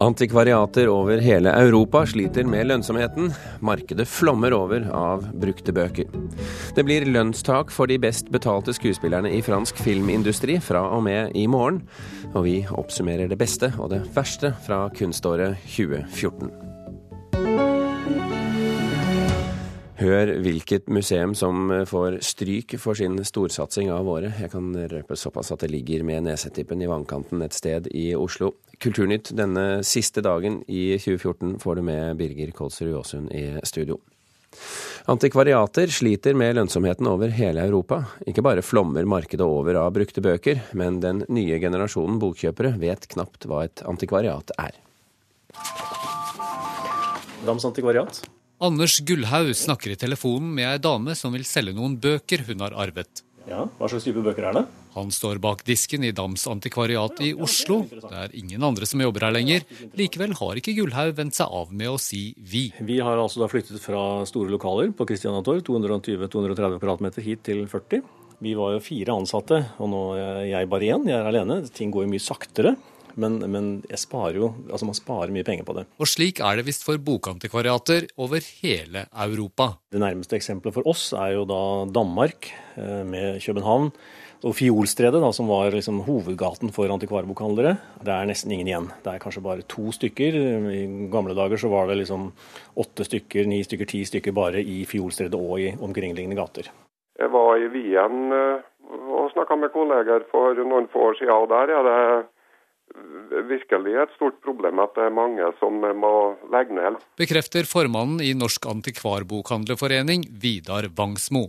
Antikvariater over hele Europa sliter med lønnsomheten. Markedet flommer over av brukte bøker. Det blir lønnstak for de best betalte skuespillerne i fransk filmindustri fra og med i morgen. Og vi oppsummerer det beste og det verste fra kunståret 2014. Hør hvilket museum som får stryk for sin storsatsing av året. Jeg kan røpe såpass at det ligger med nesetippen i vannkanten et sted i Oslo. Kulturnytt denne siste dagen i 2014 får du med Birger Kolsrud Aasund i studio. Antikvariater sliter med lønnsomheten over hele Europa. Ikke bare flommer markedet over av brukte bøker, men den nye generasjonen bokkjøpere vet knapt hva et antikvariat er. Dams antikvariat. Anders Gullhaug snakker i telefonen med ei dame som vil selge noen bøker hun har arvet. Ja, Hva slags type bøker er det? Han står bak disken i Dams antikvariat i Oslo. Det er ingen andre som jobber her lenger. Likevel har ikke Gullhaug vendt seg av med å si vi. Vi har altså da flyttet fra store lokaler på Christiania Torg, 220-230 kvadratmeter, hit til 40. Vi var jo fire ansatte, og nå er jeg bare én. Jeg er alene. Ting går jo mye saktere. Men, men jo, altså man sparer mye penger på det. Og slik er det visst for bokantikvariater over hele Europa. Det nærmeste eksempelet for oss er jo da Danmark eh, med København. Og Fiolstredet, da, som var liksom hovedgaten for antikvarbokhandlere, det er nesten ingen igjen. Det er kanskje bare to stykker. I gamle dager så var det liksom åtte stykker, ni stykker, ti stykker bare i Fiolstredet og i omkringliggende gater. Jeg var i Wien eh, og snakka med kolleger for noen få år siden, og der er det virkelig et stort problem at det er mange som må legge ned. Bekrefter formannen i Norsk antikvarbokhandlerforening, Vidar Vangsmo.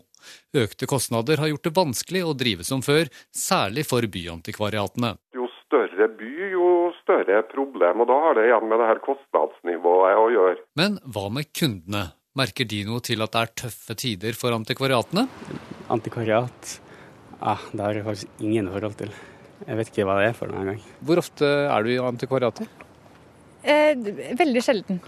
Økte kostnader har gjort det vanskelig å drive som før, særlig for byantikvariatene. Jo større by, jo større problem, og da har det igjen med det her kostnadsnivået å gjøre. Men hva med kundene? Merker de noe til at det er tøffe tider for antikvariatene? Antikvariat? Ja, det har jeg faktisk ingen forhold til. Jeg vet ikke hva det er for noen gang. Hvor ofte er du i antikvariatet? Eh, veldig sjelden,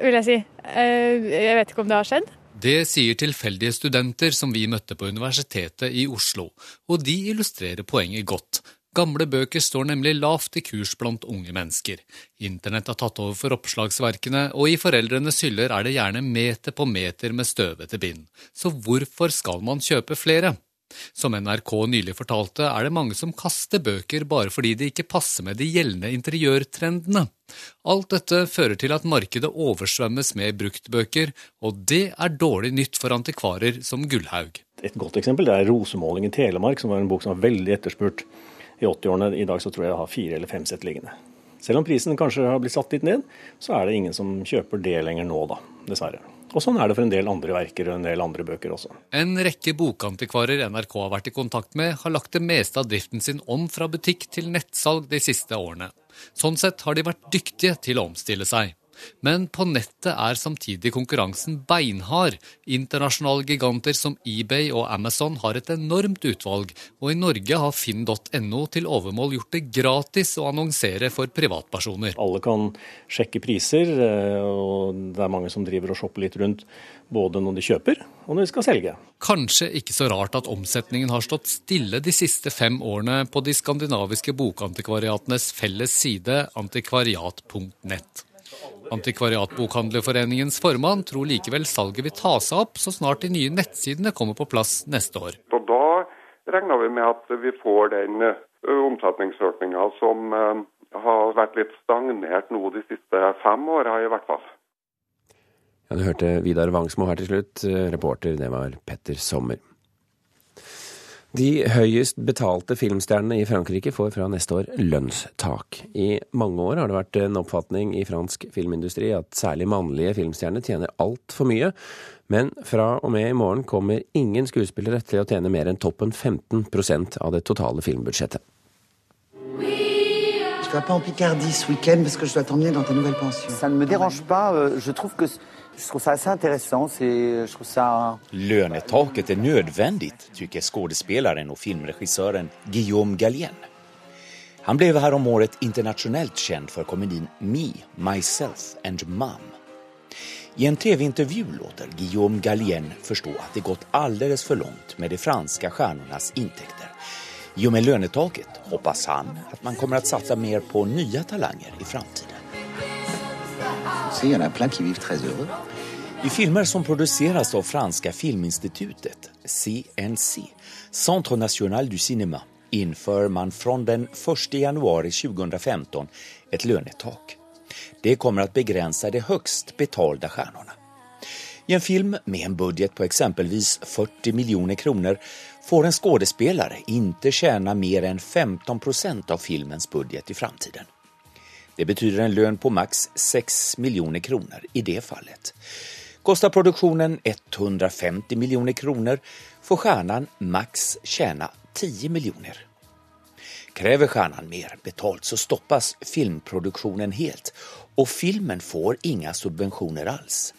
vil jeg si. Eh, jeg vet ikke om det har skjedd. Det sier tilfeldige studenter som vi møtte på Universitetet i Oslo, og de illustrerer poenget godt. Gamle bøker står nemlig lavt i kurs blant unge mennesker. Internett har tatt over for oppslagsverkene, og i foreldrenes hyller er det gjerne meter på meter med støvete bind. Så hvorfor skal man kjøpe flere? Som NRK nylig fortalte, er det mange som kaster bøker bare fordi de ikke passer med de gjeldende interiørtrendene. Alt dette fører til at markedet oversvømmes med bruktbøker, og det er dårlig nytt for antikvarer som Gullhaug. Et godt eksempel er 'Rosemåling i Telemark', som var en bok som var veldig etterspurt i 80-årene. I dag så tror jeg jeg har fire eller fem sett liggende. Selv om prisen kanskje har blitt satt litt ned, så er det ingen som kjøper det lenger nå, da. Dessverre. Og sånn er det for en del andre verker og en del andre bøker også. En rekke bokantikvarer NRK har vært i kontakt med, har lagt det meste av driften sin om fra butikk til nettsalg de siste årene. Sånn sett har de vært dyktige til å omstille seg. Men på nettet er samtidig konkurransen beinhard. Internasjonale giganter som eBay og Amazon har et enormt utvalg, og i Norge har finn.no til overmål gjort det gratis å annonsere for privatpersoner. Alle kan sjekke priser, eh, og det er mange som driver og shopper litt rundt både når de kjøper og når de skal selge. Kanskje ikke så rart at omsetningen har stått stille de siste fem årene på de skandinaviske bokantikvariatenes felles side antikvariat.nett. Antikvariatbokhandlerforeningens formann tror likevel salget vil ta seg opp så snart de nye nettsidene kommer på plass neste år. Og Da regner vi med at vi får den omsetningsøkninga som har vært litt stagnert nå de siste fem åra, i hvert fall. Ja, Du hørte Vidar Vangsmo her til slutt. Reporter, det var Petter Sommer. De høyest betalte filmstjernene i Frankrike får fra neste år lønnstak. I mange år har det vært en oppfatning i fransk filmindustri at særlig mannlige filmstjerner tjener altfor mye, men fra og med i morgen kommer ingen skuespillere til å tjene mer enn toppen 15% av det totale filmbudsjettet. Je ne pas en Picardie ce week-end parce que je dois t'emmener dans ta nouvelle pension. Ça ne me dérange pas. Euh, je trouve que je er nødvendig assez intéressant. og filmregissøren Guillaume Gallien Han ble her om året filmregissören Guillaume for komedin Me, Myself and Mom. I en tv-intervju låter Guillaume Gallien forstå at det gått alldeles for långt med de franske stjernenes inntekter. I og med lønnetaket hoppas han at man kommer å satse mer på nye talanger i framtiden. I filmer som produseres av franske filminstituttet, CNC, Centre National du Cinema, innfører man fra den 1. januari 2015 et lønnetak. Det kommer å begrense de høyest betalte stjernene. I en film med en budget på eksempelvis 40 millioner kroner får en skuespiller ikke tjene mer enn 15% av filmens budget i framtiden. Det betyder en lön på maks 6 miljoner kroner i det fallet. Kostar produktionen 150 miljoner kroner får stjärnan maks tjäna 10 miljoner. Kräver stjärnan mer betalt så stoppas filmproduktionen helt og filmen får inga subventioner alls.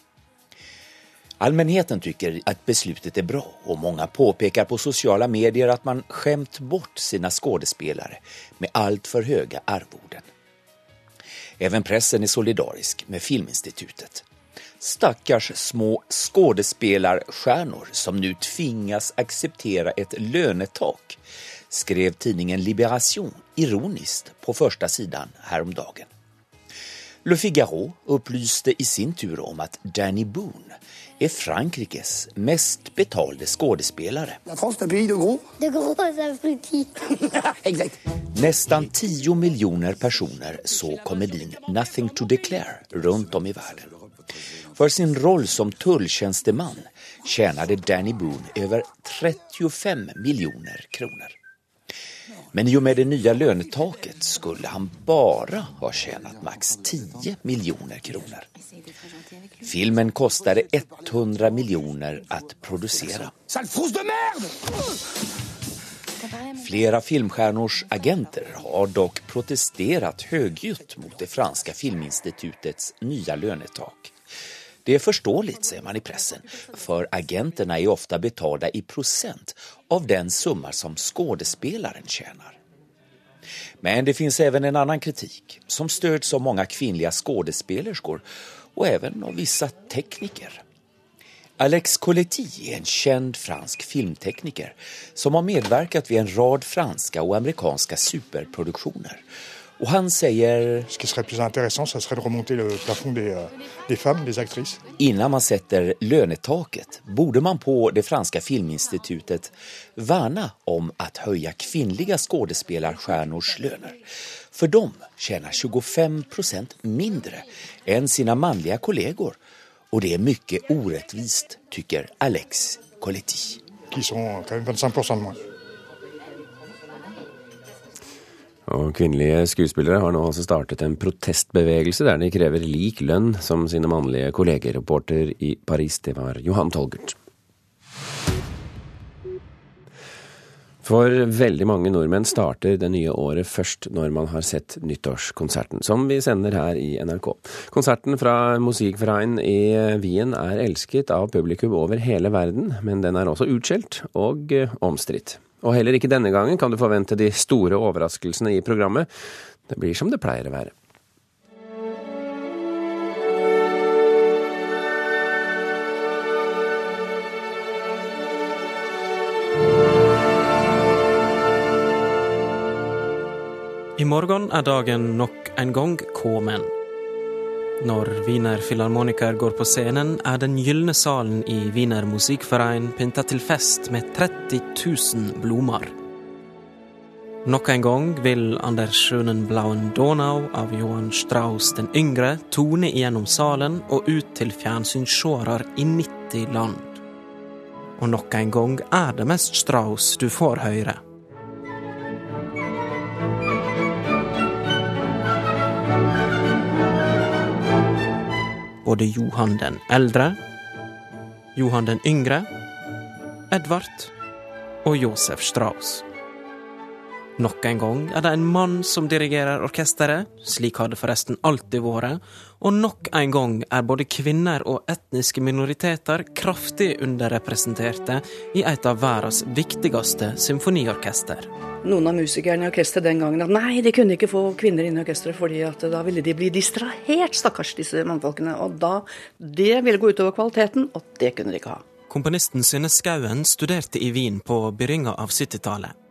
Allmänheten tycker att beslutet är bra och många påpekar på sociala medier att man skämt bort sina skådespelare med allt för höga arvoden. Även pressen är solidarisk med Filminstitutet. Stackars små skådespelarstjärnor som nu tvingas acceptera ett lönetak, skrev tidningen Liberation ironiskt på första sidan häromdagen. Le Figaro opplyste i sin tur om at Danny Boone er Frankrikes mest betalte skuespillere. Nesten ti millioner personer så komedien Nothing to Declare rundt om i verden. For sin roll som tulltjänsteman tjänade Danny Boone over 35 millioner kroner. Men i och med det nye lönetaket skulle han bare ha tjänat maks 10 miljoner kroner. Filmen kostade 100 miljoner att producera. Flera filmstjärnors agenter har dock protesterat högljutt mot det franska filminstitutets nya lönetak. Det er forståelig, sier man i pressen, for agentene er ofte betalda i prosent av den summa som skådespelaren tjänar. Men det finns även en annen kritik som stöds av mange kvinnliga skådespelerskor og även av vissa tekniker. Alex Coletti er en kjent fransk filmtekniker som har medverkat ved en rad franske og amerikanske superproduksjoner og han sier Innan man setter lönetaket borde man på det franske filminstituttet värna om att höja kvinnliga skådespelarstjärnors löner. For de tjänar 25% mindre enn sine mannlige kollegor. Og det er mye orättvist, tycker Alex Coletti. Qui sont quand même 25 de moins. Og kvinnelige skuespillere har nå altså startet en protestbevegelse der de krever lik lønn som sine mannlige kolleger. Reporter i Paris, det var Johan Tolgert. For veldig mange nordmenn starter det nye året først når man har sett nyttårskonserten, som vi sender her i NRK. Konserten fra Musikverein i Wien er elsket av publikum over hele verden, men den er også utskjelt og omstridt. Og heller ikke denne gangen kan du forvente de store overraskelsene i programmet. Det blir som det pleier å være. I morgen er dagen nok en gang kommet. Når Wiener Filharmoniker går på scenen, er Den gylne salen i Wiener Musikkverein pynta til fest med 30 000 blomster. Nok en gang vil Anders Blauen Donau av Johan Strauss den yngre tone gjennom salen og ut til fjernsynsseere i 90 land. Og nok en gang er det mest Strauss du får høre. Både Johan den eldre, Johan den yngre, Edvard og Josef Strauss. Nok en gang er det en mann som dirigerer orkesteret, slik har det forresten alltid vært, og nok en gang er både kvinner og etniske minoriteter kraftig underrepresenterte i et av verdens viktigste symfoniorkester noen av musikerne i orkesteret den gangen at nei, de kunne ikke få kvinner inn i orkesteret, fordi at da ville de bli distrahert, stakkars disse mannfolkene. Og da Det ville gå utover kvaliteten, og det kunne de ikke ha. Komponisten Synne Skauen studerte i Wien på begynnelsen av 70-tallet.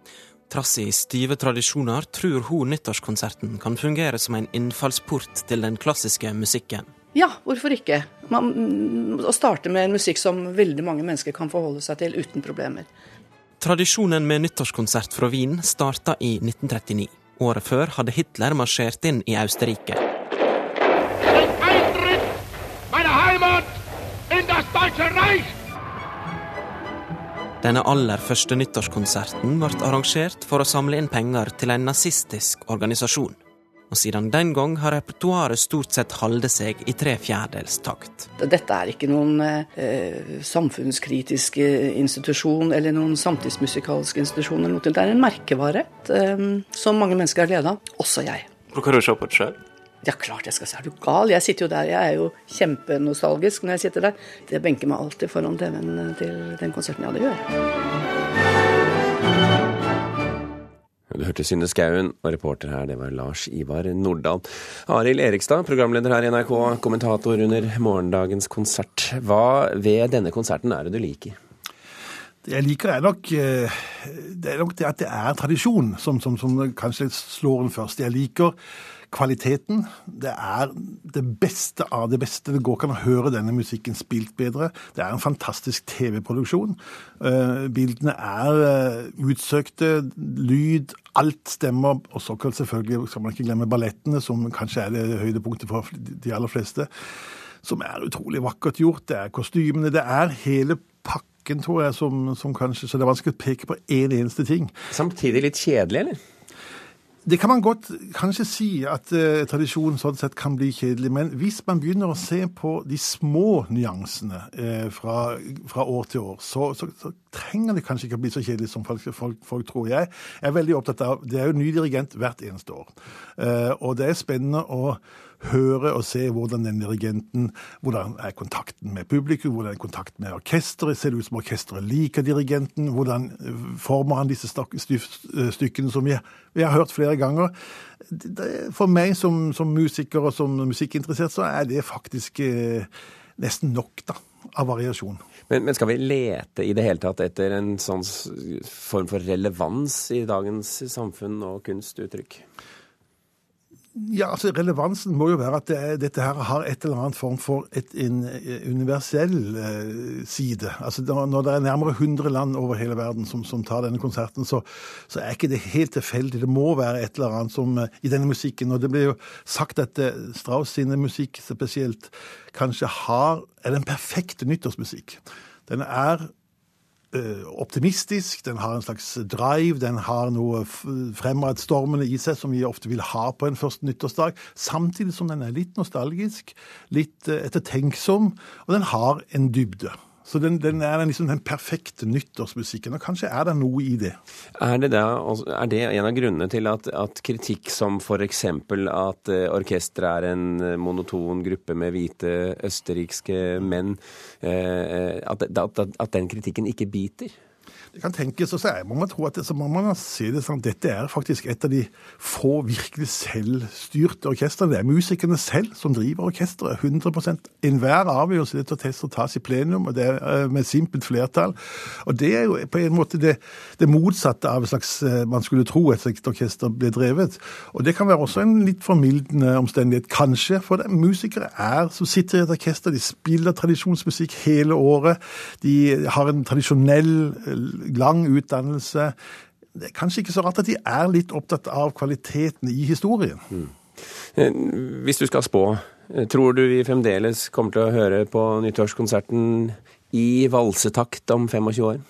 Trass i stive tradisjoner tror hun nyttårskonserten kan fungere som en innfallsport til den klassiske musikken. Ja, hvorfor ikke? Man, mm, å starte med en musikk som veldig mange mennesker kan forholde seg til uten problemer. Tradisjonen med nyttårskonsert fra Wien starta i 1939. Året før hadde Hitler marsjert inn i Austerrike. Denne aller første nyttårskonserten ble arrangert for å samle inn penger til en nazistisk organisasjon. Og siden den gang har repertoaret stort sett holdt seg i tre fjerdedels takt. Dette er ikke noen eh, samfunnskritisk institusjon eller noen samtidsmusikalsk institusjon. eller noe til. Det er en merkevare eh, som mange mennesker har glede av, også jeg. Bruker du å se på det sjøl? Ja, klart jeg skal se. Er du gal? Jeg sitter jo der. Jeg er jo kjempenostalgisk når jeg sitter der. Det benker meg alltid foran TV-en til den konserten. jeg hadde gjort. Du hørte Synne Skauen, og reporter her det var Lars Ivar Nordahl. Arild Erikstad, programleder her i NRK, kommentator under morgendagens konsert. Hva ved denne konserten er det du liker? Det jeg liker, er nok eh, det, er nok det at det er tradisjon som, som, som kanskje slår en først. Jeg liker kvaliteten. Det er det beste av det beste. Det går ikke an å høre denne musikken spilt bedre. Det er en fantastisk TV-produksjon. Uh, bildene er uh, utsøkte. Lyd, alt stemmer. Og så selvfølgelig skal man ikke glemme ballettene, som kanskje er det høydepunktet for de aller fleste. Som er utrolig vakkert gjort. Det er kostymene. Det er hele pakken, tror jeg, som, som kanskje Så det er vanskelig å peke på én en eneste ting. Samtidig litt kjedelig, eller? Det kan man godt kanskje si at eh, tradisjonen sånn sett kan bli kjedelig. Men hvis man begynner å se på de små nyansene eh, fra, fra, år til år, så, så, så, trenger det kanskje ikke å bli så kjedelig som folk, folk, folk, tror. Jeg er veldig opptatt av Det er jo ny dirigent hvert eneste år. eh, og det er spennende å høre og se hvordan den dirigenten Hvordan er kontakten med publikum, hvordan er kontakten med orkesteret? Ser det ut som orkesteret liker dirigenten? Hvordan former han disse stykkene som vi, vi har hørt flere ganger? For meg som, som, musiker og som musikkinteressert, så er det faktisk eh, nesten nok, da. Av variasjon. Men, men, skal vi lete i det hele tatt etter en sånn form for relevans i dagens samfunn og kunstuttrykk? Ja, altså Relevansen må jo være at det, dette her har et eller annet form for et, en eh, universell eh, side. Altså Når det er nærmere 100 land over hele verden som, som tar denne konserten, så, så, er ikke det helt tilfeldig. Det må være et eller annet som eh, i denne musikken. Og det blir jo sagt at eh, Strauss sine musikk spesielt kanskje har er den perfekte nyttårsmusikk. Den er optimistisk, den har en slags drive, den har noe fremadstormende i seg som vi ofte vil ha på en første nyttårsdag, samtidig som den er litt nostalgisk, litt eh, ettertenksom, og den har en dybde. Så den, den er liksom den perfekte nyttårsmusikken, og kanskje er det noe i det. Er det, da, er det en av grunnene til at, at kritikk som f.eks. at uh, orkesteret er en eh, monoton gruppe med hvite østerrikske menn, uh, at, at, at den kritikken ikke biter? Det kan tenkes, og så må man tro at det, så må man se det sånn, dette er faktisk et av de få virkelig selvstyrte orkestrene. Det er musikerne selv som driver orkesteret. 100 Enhver avgjørelse i dette orkesteret tas i plenum, og det er eh, med simpelt flertall. Og det er jo på en måte det, det motsatte av slags eh, man skulle tro et slikt orkester ble drevet. Og det kan være også en litt formildende omstendighet, kanskje, for det musikere er som sitter i et orkester, de spiller tradisjonsmusikk hele året. De har en tradisjonell lang utdannelse. Det er kanskje ikke så rart at de er litt opptatt av kvaliteten i historien. Mm. Eh, hvis du skal spå, eh, tror du vi fremdeles kommer til å høre på nyttårskonserten i valsetakt om 25 år?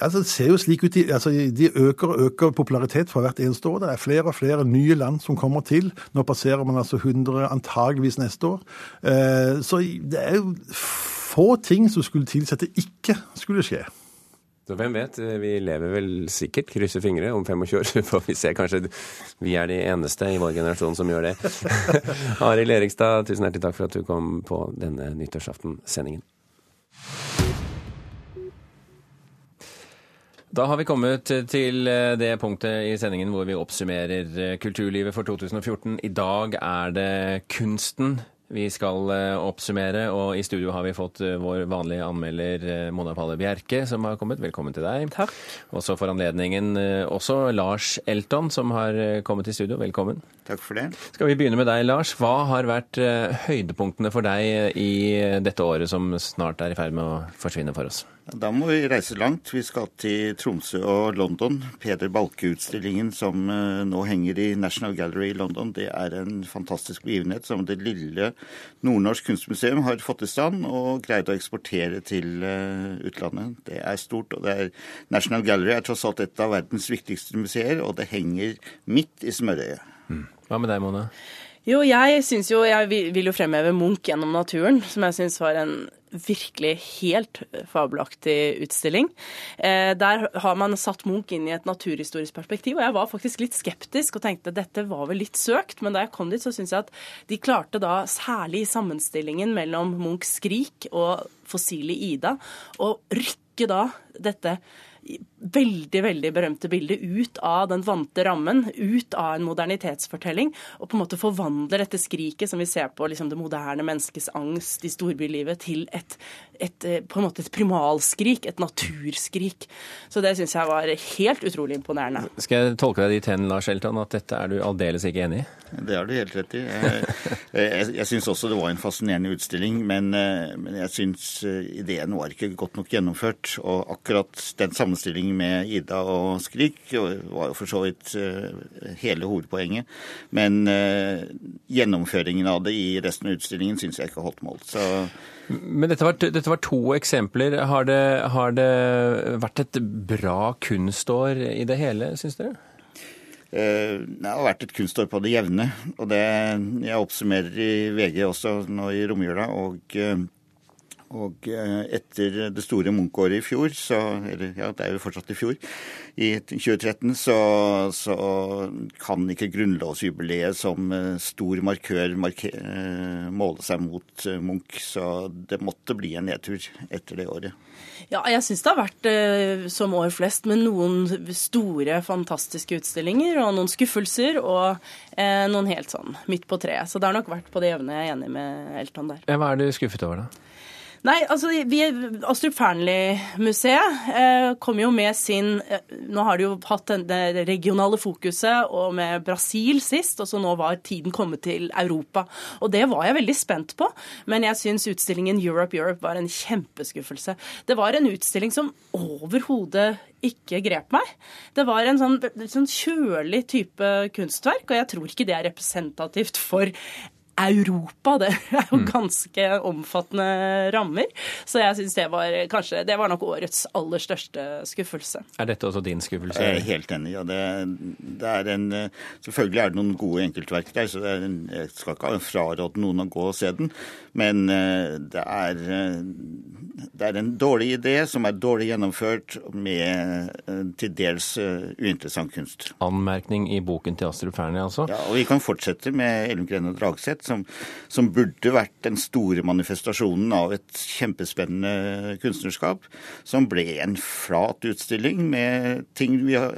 Altså, det ser jo slik ut, altså, De øker og øker popularitet for hvert eneste år. Det er flere og flere nye land som kommer til. Nå passerer man altså 100 antageligvis neste år. Eh, så det er jo få ting som skulle tilsi at det ikke skulle skje. Så hvem vet, vi lever vel sikkert, krysser fingre, om 25 år. Får vi se, kanskje vi er de eneste i vår generasjon som gjør det. Arild Erikstad, tusen hjertelig takk for at du kom på denne nyttårsaften-sendingen. Da har vi kommet til det punktet i sendingen hvor vi oppsummerer kulturlivet for 2014. I dag er det kunsten Vi skal eh, oppsummere, og i studio har vi fått eh, vår vanlige anmelder eh, Mona Palle Bjerke, som har kommet. Velkommen til deg. Takk. Også for anledningen også Lars Elton, som har kommet i studio. Velkommen. Takk for det. Skal vi begynne med deg, Lars. Hva har vært høydepunktene for deg i dette året som snart er i ferd med å forsvinne for oss? Da må vi reise langt. Vi skal til Tromsø og London. Peder Balke-utstillingen som nå henger i National Gallery i London, det er en fantastisk begivenhet som det lille Nordnorsk kunstmuseum har fått i stand og greid å eksportere til eh, utlandet. Det er stort. og det er National Gallery er tross alt et av verdens viktigste museer, og det henger midt i smørøyet. Mm. Hva med deg, Mona? Jo, jeg syns jo Jeg vil jo fremheve Munch gjennom naturen, som jeg syns var en virkelig helt fabelaktig utstilling. Eh, der har man satt Munch inn i et naturhistorisk perspektiv, og jeg var faktisk litt skeptisk og tenkte dette var vel litt søkt, men da jeg kom dit, så syns jeg at de klarte da, særlig i sammenstillingen mellom Munchs 'Skrik' og fossile Ida, å rykke da dette veldig veldig berømte bildet ut av den vante rammen, ut av en modernitetsfortelling, og på en måte forvandler dette skriket som vi ser på liksom det moderne menneskets angst i storbylivet, til et, et, eh, på en måte et primalskrik, et naturskrik. Så det syns jeg var helt utrolig imponerende. Skal jeg tolke deg dit hen, Lars Elton, at dette er du aldeles ikke enig i? Det har du helt rett i. Jeg, jeg, jeg syns også det var en fascinerende utstilling, men, eh, men jeg syns eh, ideen var ikke godt nok gjennomført. Og akkurat den sammenstillingen med Ida og Skrik var jo for så vidt eh, hele hovedpoenget. Men uh, gjennomføringen av det i resten av utstillingen syns jeg ikke holdt mål. Så men dette var, dette var, to eksempler. Har det, har det, vært et bra kunstår i det hele, syns dere? Eh, det har vært et kunstår på det jevne. og det Jeg oppsummerer i VG også nå i romjula. og og eh, etter det store Munch-året i fjor, så, eller ja, det er jo fortsatt i fjor, i 2013, så, så kan ikke grunnlovsjubileet som eh, stor markør marker, eh, måle seg mot Munch. Så det måtte bli en nedtur etter det året. Ja, jeg syns det har vært som år flest, med noen store, fantastiske utstillinger og noen skuffelser og eh, noen helt sånn midt på treet. Så det har nok vært på det jevne. Jeg er enig med Elton der. Hva er du skuffet over, da? Nei, altså vi, Astrup Fearnley-museet eh, kom jo med sin eh, Nå har de jo hatt det regionale fokuset og med Brasil sist, og så nå var tiden kommet til Europa. Og det var jeg veldig spent på, men jeg syns utstillingen Europe Europe var en kjempeskuffelse. Det var en utstilling som overhodet ikke grep meg. Det var en sånn, sånn kjølig type kunstverk, og jeg tror ikke det er representativt for Europa. Det er jo mm. ganske omfattende rammer. Så jeg syns det var kanskje Det var nok årets aller største skuffelse. Er dette også din skuffelse? Jeg er helt enig. Ja. Det, det er en, selvfølgelig er det noen gode enkeltverk der, så en, jeg skal ikke fraråde noen å gå og se den. Men eh, det er, eh, det er en dårlig idé som er dårlig gjennomført med eh, til dels uinteressant kunst. Anmerkning i boken til Astrup Fearnley, altså? Ja, og vi kan fortsette med Elmgren Grene Dragseth som, som, burde vært den store manifestasjonen av et kjempespennende kunstnerskap, som ble en flat utstilling med ting vi har,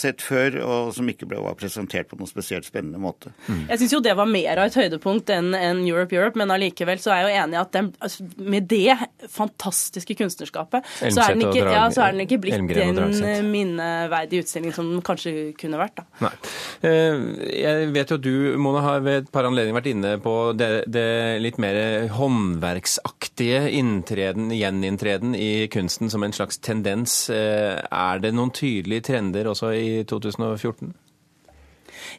sett før, og som ikke ble var presentert på noen spesielt spennende måte. Mm. Jeg syns jo det var mer av et høydepunkt enn en Europe Europe, men allikevel så er jeg jo enig i at den, altså, med det fantastiske kunstnerskapet, så er, ikke, ja, så er, den ikke, blitt den minneverdige utstillingen som den kanskje kunne vært. Da. Nei. Eh, jeg vet jo at du, Mona, har ved et par anledninger vært inne på det, det litt mer håndverksaktige inntreden, gjeninntreden i kunsten som en slags tendens. Eh, er det noen tydelige trender også i 2014?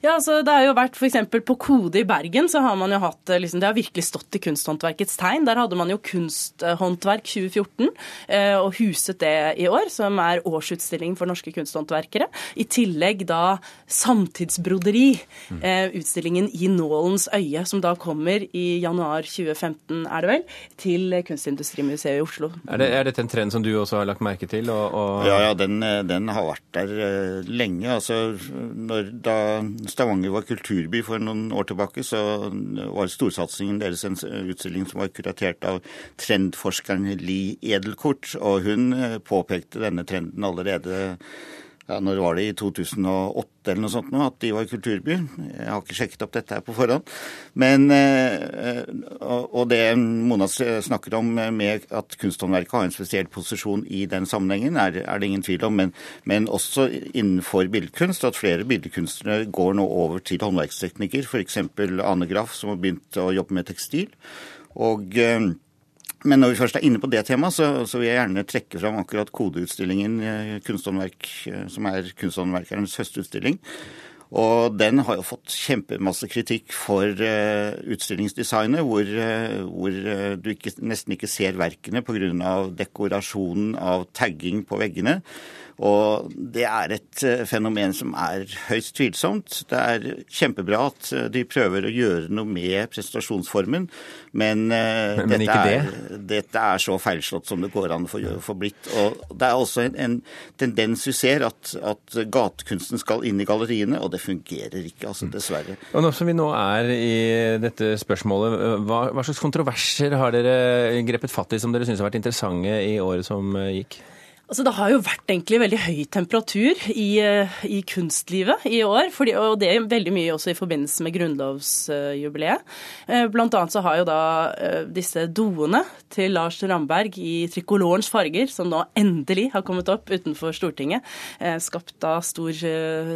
Ja, altså Det har jo vært f.eks. på Kode i Bergen, så har man jo hatt eh, liksom, Det har virkelig stått i kunsthåndverkets tegn. Der hadde man jo Kunsthåndverk 2014 eh, og huset det i år, som er årsutstilling for norske kunsthåndverkere. I tillegg da Samtidsbroderi, eh, utstillingen I nålens øye, som da kommer i januar 2015, er det vel, til Kunstindustrimuseet i Oslo. Er, det, er dette en trend som du også har lagt merke til? Og, og... Ja, ja den, den, har vært der lenge. Altså, når, da Stavanger var kulturby for noen år tilbake, så var storsatsingen deres en utstilling som var kuratert av trendforskeren Li Edelkort. Og hun eh, påpekte denne trenden allerede ja, når var det i 2008 eller noe sånt nå, at de var kulturby. Jeg har ikke sjekket opp dette her på forhånd. Men, eh, og det Mona snakker om med at kunsthåndverket har en spesiell posisjon i den sammenhengen, er, det ingen tvil om. Men, men også innenfor billedkunst, at flere billedkunstnere går nå over til håndverksteknikker. F.eks. Ane Graff, som har begynt å jobbe med tekstil. Og eh, men når vi først er inne på det temaet, så, så vil jeg gjerne trekke fram akkurat kodeutstillingen eh, kunsthåndverk, eh, som er Kunsthåndverkernes høstutstilling. Og den har jo fått kjempemasse kritikk for uh, utstillingsdesignet, hvor, uh, hvor du ikke, nesten ikke ser verkene pga. dekorasjonen av tagging på veggene. Og det er et eh, fenomen som er høyst tvilsomt. Det er kjempebra at eh, de prøver å gjøre noe med prestasjonsformen, men, eh, men, men dette, er, dette, er, så feilslått som det går an å få blitt. Og det er også en, en tendens vi ser, at, at gatekunsten skal inn i galleriene, og det fungerer ikke, altså dessverre. Og Nå som vi nå er i dette spørsmålet, hva, hva slags kontroverser har dere grepet fatt i som dere syns har vært interessante i året som gikk? Altså, det har jo vært egentlig veldig høy temperatur i, eh, i kunstlivet i år. Fordi, og det er veldig mye også i forbindelse med grunnlovsjubileet. Eh, blant annet så har jo da eh, disse doene til Lars Ramberg i trikolorens farger, som nå endelig har kommet opp utenfor Stortinget, skapt da stor,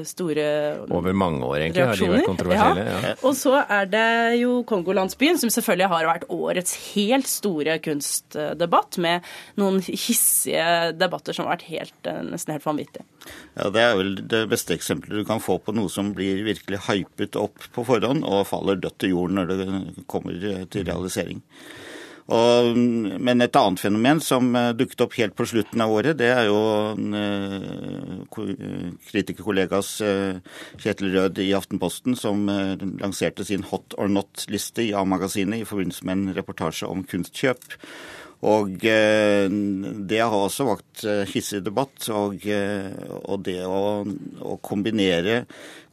store Over mange år, egentlig, reaksjoner. har de vært kontroversielle. Ja. Ja. Og så er det jo Kongolandsbyen, som selvfølgelig har vært årets helt store kunstdebatt, med noen hissige debatter måter som har vært helt, eh, nesten helt vanvittig. Ja, Det er vel det beste eksempelet du kan få på noe som blir virkelig hypet opp på forhånd og faller dødt til jorden når det kommer til realisering. Og, men et annet fenomen som eh, dukket opp helt på slutten av året, det er jo kritikerkollegas Kjetil Rød i Aftenposten som lanserte sin Hot or Not-liste i A-magasinet i forbindelse med en reportasje om kunstkjøp. Og eh, det har også vakt eh, hissig debatt. Og, eh, og det å, å, kombinere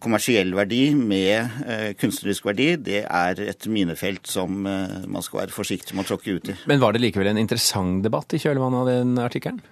kommersiell verdi med kunstnerisk verdi, det er et minefelt som man skal være forsiktig med å tråkke ut i. Men var det likevel en interessant debatt i kjølvannet av den artikkelen?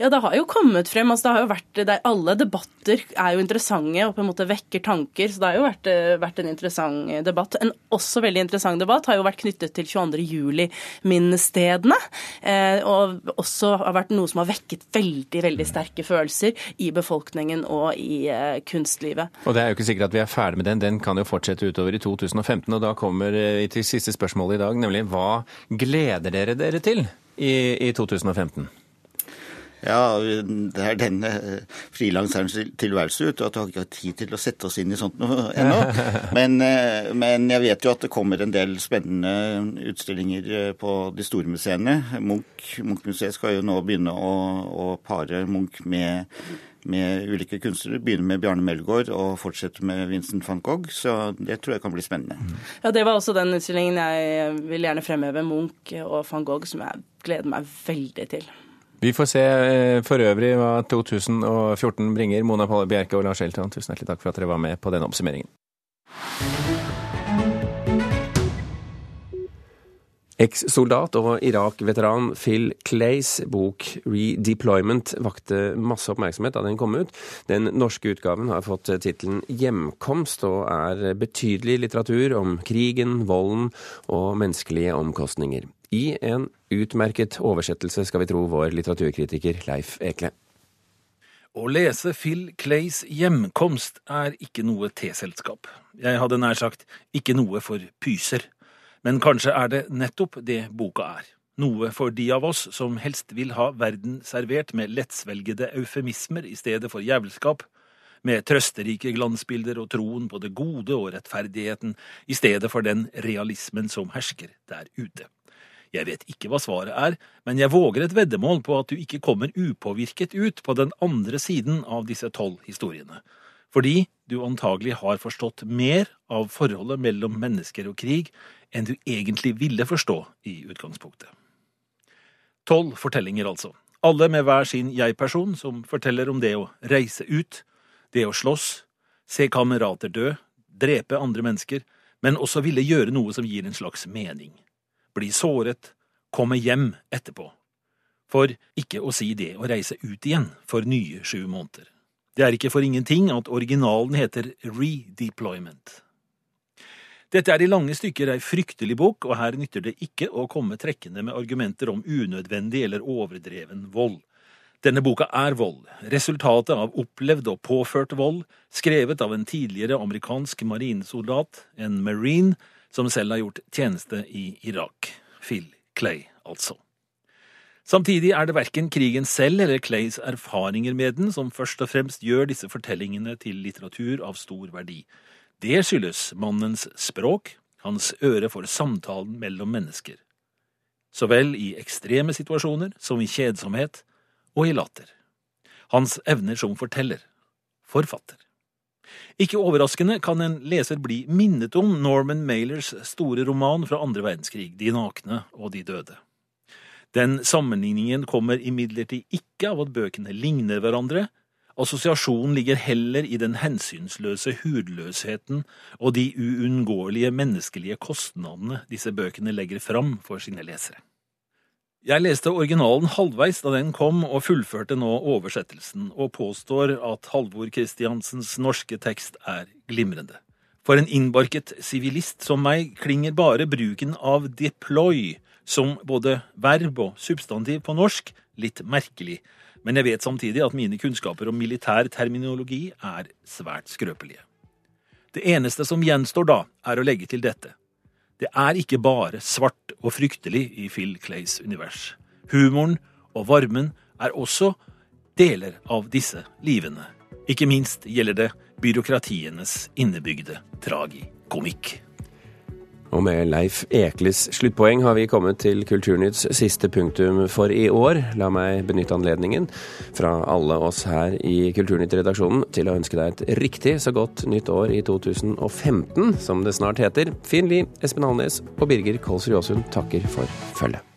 Ja, det har jo kommet frem. altså det har jo vært, er, Alle debatter er jo interessante og på en måte vekker tanker. så Det har jo vært, eh, vært en interessant debatt. En også veldig interessant debatt har jo vært knyttet til 22. juli-minnestedene. Eh, og også har vært noe som har vekket veldig veldig sterke følelser i befolkningen og i eh, kunstlivet. Og Det er jo ikke sikkert at vi er ferdig med den. Den kan jo fortsette utover i 2015. og Da kommer vi til siste spørsmål i dag, nemlig hva gleder dere dere til i, i 2015? Ja, det er denne frilanserens tilværelse ut, og at vi har ikke tid til å sette oss inn i sånt noe ennå. Men, eh, men, jeg vet jo at det kommer en del spennende utstillinger eh, på de store museene. Munch, Munch-museet skal jo nå begynne å, å pare Munch med, med ulike kunstnere. Begynne med Bjarne Melgaard og fortsette med Vincent van Gogh. Så det tror jeg kan bli spennende. Ja, Det var også den utstillingen jeg vil gjerne fremheve. Munch og van Gogh, som jeg gleder meg veldig til. Vi får se eh, for øvrig hva 2014 bringer. Mona Palle Bjerke og Lars Elton, tusen hjertelig takk for at dere var med på denne oppsummeringen. Eks-soldat og Irak-veteran Phil Clays bok 'Redeployment' vakte masse oppmerksomhet da den kom ut. Den norske utgaven har fått tittelen 'Hjemkomst' og er betydelig litteratur om krigen, volden og menneskelige omkostninger i en utmerket oversettelse, skal vi tro vår litteraturkritiker Leif Ekle. Å lese Phil Clays hjemkomst er ikke noe teselskap. Jeg hadde nær sagt ikke noe for pyser. Men kanskje er det nettopp det boka er. Noe for de av oss som helst vil ha verden servert med lettsvelgede eufemismer i stedet for jævelskap, med trøsterike glansbilder og troen på det gode og rettferdigheten i stedet for den realismen som hersker der ute. Jeg vet ikke hva svaret er, men jeg våger et veddemål på at du ikke kommer upåvirket ut på den andre siden av disse tolv historiene. Fordi du antagelig har forstått mer av forholdet mellom mennesker og krig enn du egentlig ville forstå i utgangspunktet. Tolv fortellinger, altså. Alle med hver sin jeg-person, som forteller om det å reise ut, det å slåss, se kamerater dø, drepe andre mennesker, men også ville gjøre noe som gir en slags mening bli såret, komme hjem etterpå. For ikke å si det å reise ut igjen for nye sju måneder. Det er ikke for ingenting at originalen heter Redeployment. Dette er i lange stykker ei fryktelig bok, og her nytter det ikke å komme trekkende med argumenter om unødvendig eller overdreven vold. Denne boka er vold, resultatet av opplevd og påført vold, skrevet av en tidligere amerikansk marinesoldat, en marine, som selv har gjort tjeneste i Irak. Phil Clay, altså. Samtidig er det verken krigen selv eller Clays erfaringer med den som først og fremst gjør disse fortellingene til litteratur av stor verdi. Det skyldes mannens språk, hans øre for samtalen mellom mennesker. Så vel i ekstreme situasjoner som i kjedsomhet og i latter. Hans evner som forteller, forfatter. Ikke overraskende kan en leser bli minnet om Norman Mailers store roman fra andre verdenskrig, De nakne og de døde. Den sammenligningen kommer imidlertid ikke av at bøkene ligner hverandre, assosiasjonen ligger heller i den hensynsløse hudløsheten og de uunngåelige menneskelige kostnadene disse bøkene legger fram for sine lesere. Jeg leste originalen halvveis da den kom, og fullførte nå oversettelsen, og påstår at Halvor Kristiansens norske tekst er glimrende. For en innbarket sivilist som meg klinger bare bruken av deploy som både verb og substantiv på norsk litt merkelig, men jeg vet samtidig at mine kunnskaper om militær terminologi er svært skrøpelige. Det eneste som gjenstår da, er å legge til dette. Det er ikke bare svart og fryktelig i Phil Clays univers. Humoren og varmen er også deler av disse livene. Ikke minst gjelder det byråkratienes innebygde tragikomikk. Og med Leif Ekles sluttpoeng har vi kommet til Kulturnytts siste punktum for i år. La meg benytte anledningen fra alle oss her i Kulturnytt-redaksjonen til å ønske deg et riktig så godt nytt år i 2015, som det snart heter. Finn Lie, Espen Alnes og Birger Kolsrud Aasund takker for følget.